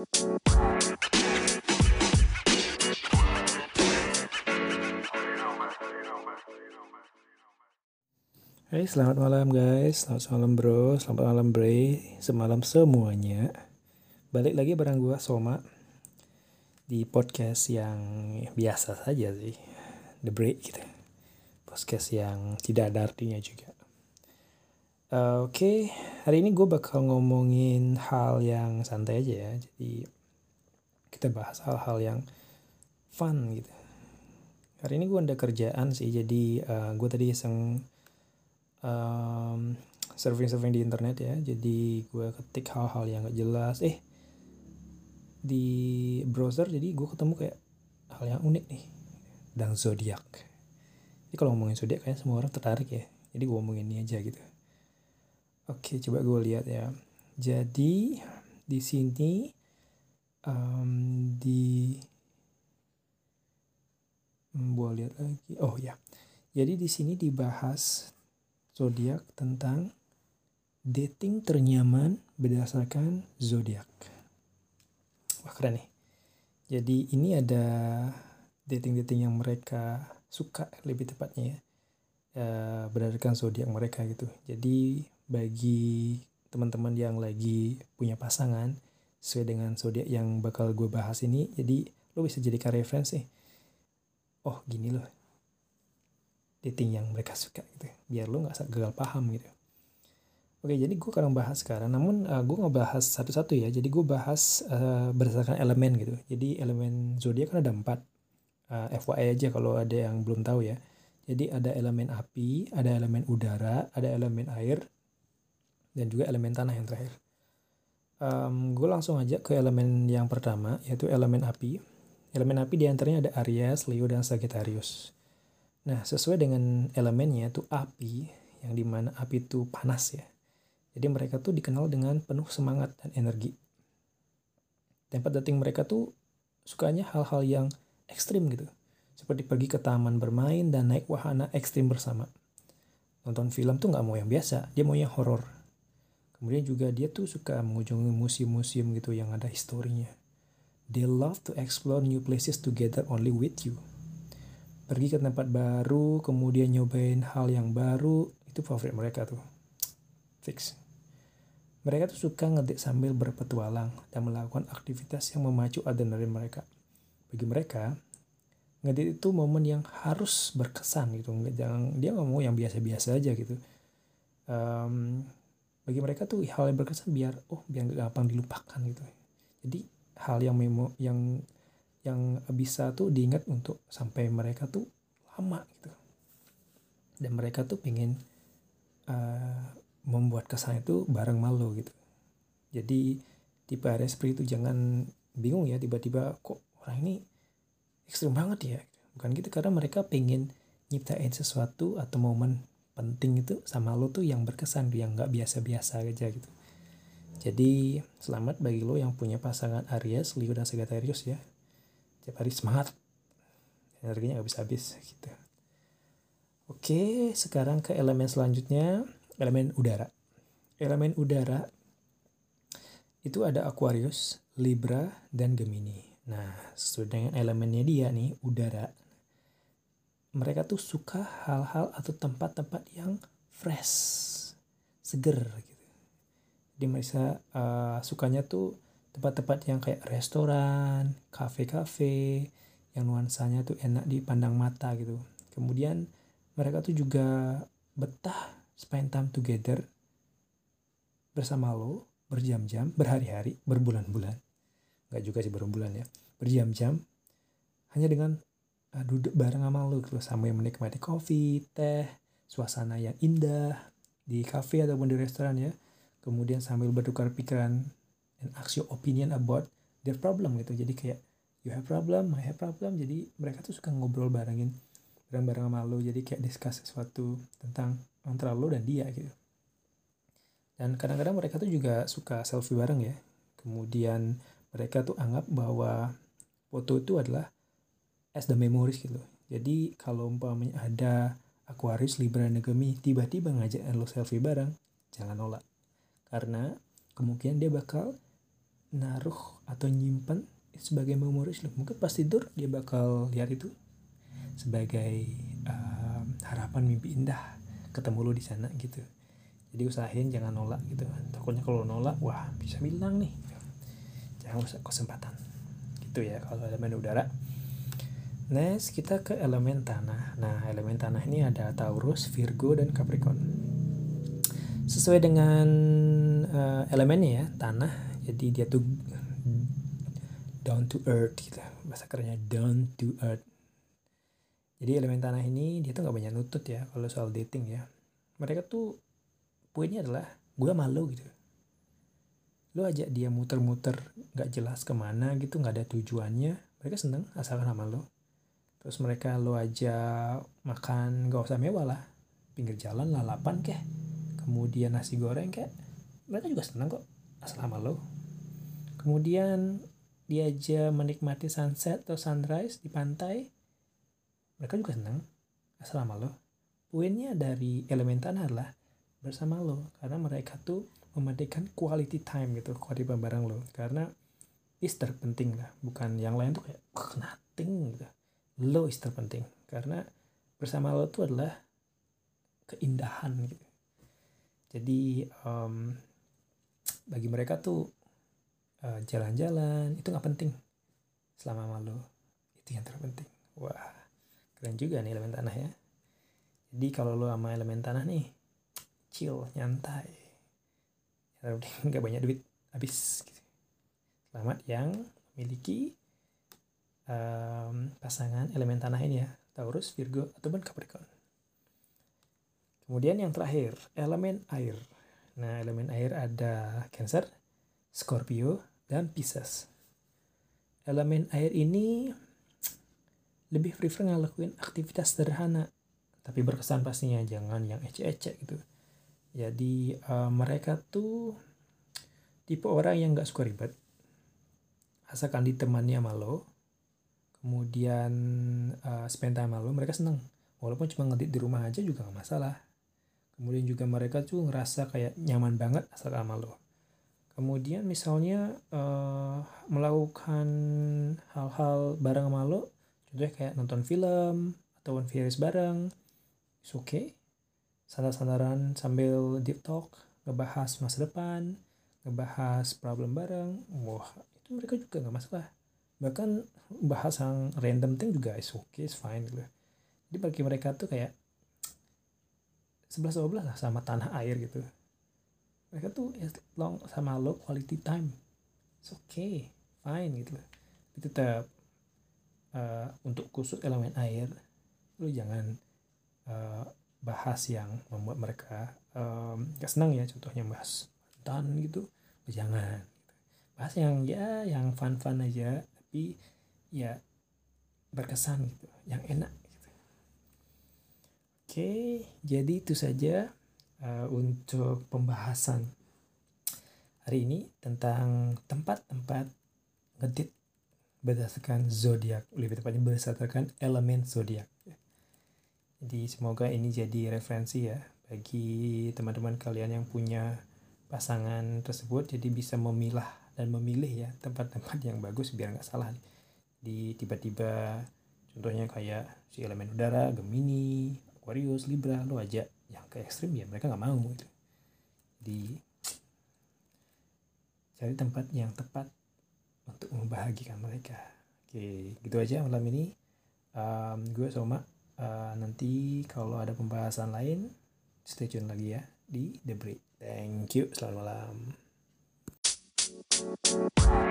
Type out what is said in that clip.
Hai, selamat malam guys. Selamat malam bro. Selamat malam Bray. Semalam semuanya. Balik lagi bareng gua Soma di podcast yang biasa saja sih. The Break gitu. Podcast yang tidak ada artinya juga. Uh, Oke, okay. hari ini gue bakal ngomongin hal yang santai aja ya. Jadi kita bahas hal-hal yang fun gitu. Hari ini gue ada kerjaan sih, jadi uh, eh, gue tadi iseng um, surfing-surfing di internet ya jadi gue ketik hal-hal yang gak jelas eh di browser jadi gue ketemu kayak hal yang unik nih dan zodiak jadi kalau ngomongin zodiak kayak semua orang tertarik ya jadi gue ngomongin ini aja gitu oke coba gue lihat ya jadi di sini um, di hmm, gue lihat lagi oh ya jadi di sini dibahas zodiak tentang dating ternyaman berdasarkan zodiak. Wah keren nih. Jadi ini ada dating-dating yang mereka suka lebih tepatnya ya. Uh, berdasarkan zodiak mereka gitu. Jadi bagi teman-teman yang lagi punya pasangan sesuai dengan zodiak yang bakal gue bahas ini, jadi lo bisa jadikan referensi. Oh gini loh, dating yang mereka suka gitu. Biar lo nggak gagal paham gitu. Oke jadi gue akan bahas sekarang. Namun uh, gue nggak bahas satu-satu ya. Jadi gue bahas uh, berdasarkan elemen gitu. Jadi elemen zodiak kan ada empat. Uh, eh, FYI aja kalau ada yang belum tahu ya. Jadi ada elemen api ada elemen udara ada elemen air dan juga elemen tanah yang terakhir um, gue langsung aja ke elemen yang pertama yaitu elemen api elemen api di antaranya ada Aries, Leo, dan Sagittarius Nah, sesuai dengan elemennya itu api, yang di mana api itu panas ya. Jadi mereka tuh dikenal dengan penuh semangat dan energi. Tempat dating mereka tuh sukanya hal-hal yang ekstrim gitu. Seperti pergi ke taman bermain dan naik wahana ekstrim bersama. Nonton film tuh nggak mau yang biasa, dia mau yang horor. Kemudian juga dia tuh suka mengunjungi museum-museum gitu yang ada historinya. They love to explore new places together only with you. Pergi ke tempat baru kemudian nyobain hal yang baru itu favorit mereka tuh. Fix. Mereka tuh suka ngedit sambil berpetualang dan melakukan aktivitas yang memacu adrenalin mereka. Bagi mereka ngedit itu momen yang harus berkesan gitu. Jangan dia nggak mau yang biasa-biasa aja gitu. Um, bagi mereka tuh hal yang berkesan biar oh biar gak gampang dilupakan gitu. Jadi hal yang memo yang yang bisa tuh diingat untuk sampai mereka tuh lama gitu. Dan mereka tuh pengen uh, membuat kesan itu bareng malu gitu. Jadi tipe Aries seperti itu jangan bingung ya tiba-tiba kok orang ini ekstrim banget ya. Bukan gitu karena mereka pengen nyiptain sesuatu atau momen penting itu sama lo tuh yang berkesan yang nggak biasa-biasa aja gitu. Jadi selamat bagi lo yang punya pasangan Aries, Leo dan Sagittarius ya. Tiap hari semangat. Energinya nggak bisa habis gitu. Oke sekarang ke elemen selanjutnya elemen udara. Elemen udara itu ada Aquarius, Libra, dan Gemini. Nah, sesuai dengan elemennya dia nih, udara. Mereka tuh suka hal-hal atau tempat-tempat yang fresh, seger gitu. Jadi mereka uh, sukanya tuh tempat-tempat yang kayak restoran, kafe-kafe, yang nuansanya tuh enak dipandang mata gitu. Kemudian mereka tuh juga betah spend time together bersama lo berjam-jam, berhari-hari, berbulan-bulan. Gak juga sih berbulan ya. Berjam-jam hanya dengan duduk bareng sama lo gitu sambil menikmati kopi, teh, suasana yang indah di kafe ataupun di restoran ya. Kemudian sambil bertukar pikiran and ask your opinion about their problem gitu. Jadi kayak you have problem I have problem. Jadi mereka tuh suka ngobrol barengin bareng-bareng sama lo jadi kayak discuss sesuatu tentang antara lo dan dia gitu. Dan kadang-kadang mereka tuh juga suka selfie bareng ya. Kemudian mereka tuh anggap bahwa foto itu adalah as the memories gitu. Jadi kalau umpamanya ada Aquarius, Libra, dan Gemini tiba-tiba ngajak lo selfie bareng jangan nolak. Karena kemungkinan dia bakal naruh atau nyimpen sebagai memoris lo. Mungkin pas tidur dia bakal lihat itu sebagai uh, harapan mimpi indah ketemu lo di sana gitu. Jadi usahain jangan nolak gitu. Takutnya kalau nolak wah bisa bilang nih. Jangan usah kesempatan. Gitu ya kalau elemen udara next kita ke elemen tanah. Nah elemen tanah ini ada Taurus Virgo dan Capricorn. Sesuai dengan uh, elemennya ya tanah jadi dia tuh down to earth gitu. Bahasa kerennya down to earth. Jadi elemen tanah ini dia tuh nggak banyak nutut ya kalau soal dating ya. Mereka tuh poinnya adalah gue malu gitu. Lo ajak dia muter-muter nggak jelas ke mana gitu nggak ada tujuannya. Mereka seneng asalkan sama lo terus mereka lo aja makan gak usah mewah lah. Pinggir jalan lalapan keh kemudian nasi goreng keh mereka juga seneng kok asal sama lo kemudian diajak menikmati sunset atau sunrise di pantai. Mereka juga senang asal sama lo poinnya dari elemen tanah adalah bersama lo karena mereka tuh memandikan quality time gitu quality bareng lo karena is terpenting lah bukan yang lain tuh kayak nothing gitu lo is terpenting karena bersama lo tuh adalah keindahan gitu. Jadi um, bagi mereka tuh eh, jalan-jalan itu nggak penting selama malu itu yang terpenting. Wah keren juga nih elemen tanah ya. Jadi kalau lo sama elemen tanah nih chill nyantai. Nggak banyak duit habis gitu. selamat yang memiliki um, pasangan elemen tanah ini ya Taurus Virgo ataupun Capricorn kemudian yang terakhir elemen air nah elemen air ada Cancer Scorpio dan Pisces. Elemen air ini lebih prefer ngelakuin aktivitas sederhana, tapi berkesan pastinya jangan yang ecek-ecek gitu. Jadi uh, mereka tuh tipe orang yang gak suka ribet, asalkan ditemani sama lo, kemudian uh, spend time sama lo, mereka seneng. Walaupun cuma ngedit di rumah aja juga gak masalah. Kemudian juga mereka tuh ngerasa kayak nyaman banget asal sama lo kemudian misalnya uh, melakukan hal-hal bareng sama lo contohnya kayak nonton film atau virus bareng it's okay sandar-sandaran sambil deep talk ngebahas masa depan ngebahas problem bareng wah itu mereka juga nggak masalah bahkan bahas yang random thing juga is okay is fine gitu. Jadi bagi mereka tuh kayak sebelas dua lah sama tanah air gitu. Mereka tuh ya long sama lo quality time it's okay fine gitu. Tapi tetap uh, untuk khusus elemen air lo jangan uh, bahas yang membuat mereka um, gak senang ya contohnya bahas mantan gitu jangan bahas yang ya yang fun fun aja tapi ya berkesan gitu yang enak gitu. oke jadi itu saja uh, untuk pembahasan hari ini tentang tempat-tempat ngedit berdasarkan zodiak, lebih tepatnya berdasarkan elemen zodiak. Jadi semoga ini jadi referensi ya bagi teman-teman kalian yang punya pasangan tersebut jadi bisa memilah dan memilih ya tempat-tempat yang bagus biar nggak salah di tiba-tiba contohnya kayak si elemen udara Gemini Aquarius Libra lo aja yang ke ekstrim ya mereka nggak mau gitu. Di cari tempat yang tepat untuk membahagiakan mereka. Oke gitu aja malam ini. Um, gue Soma. Uh, nanti kalau ada pembahasan lain stay tune lagi ya di The Break. Thank you. Selamat malam Bye.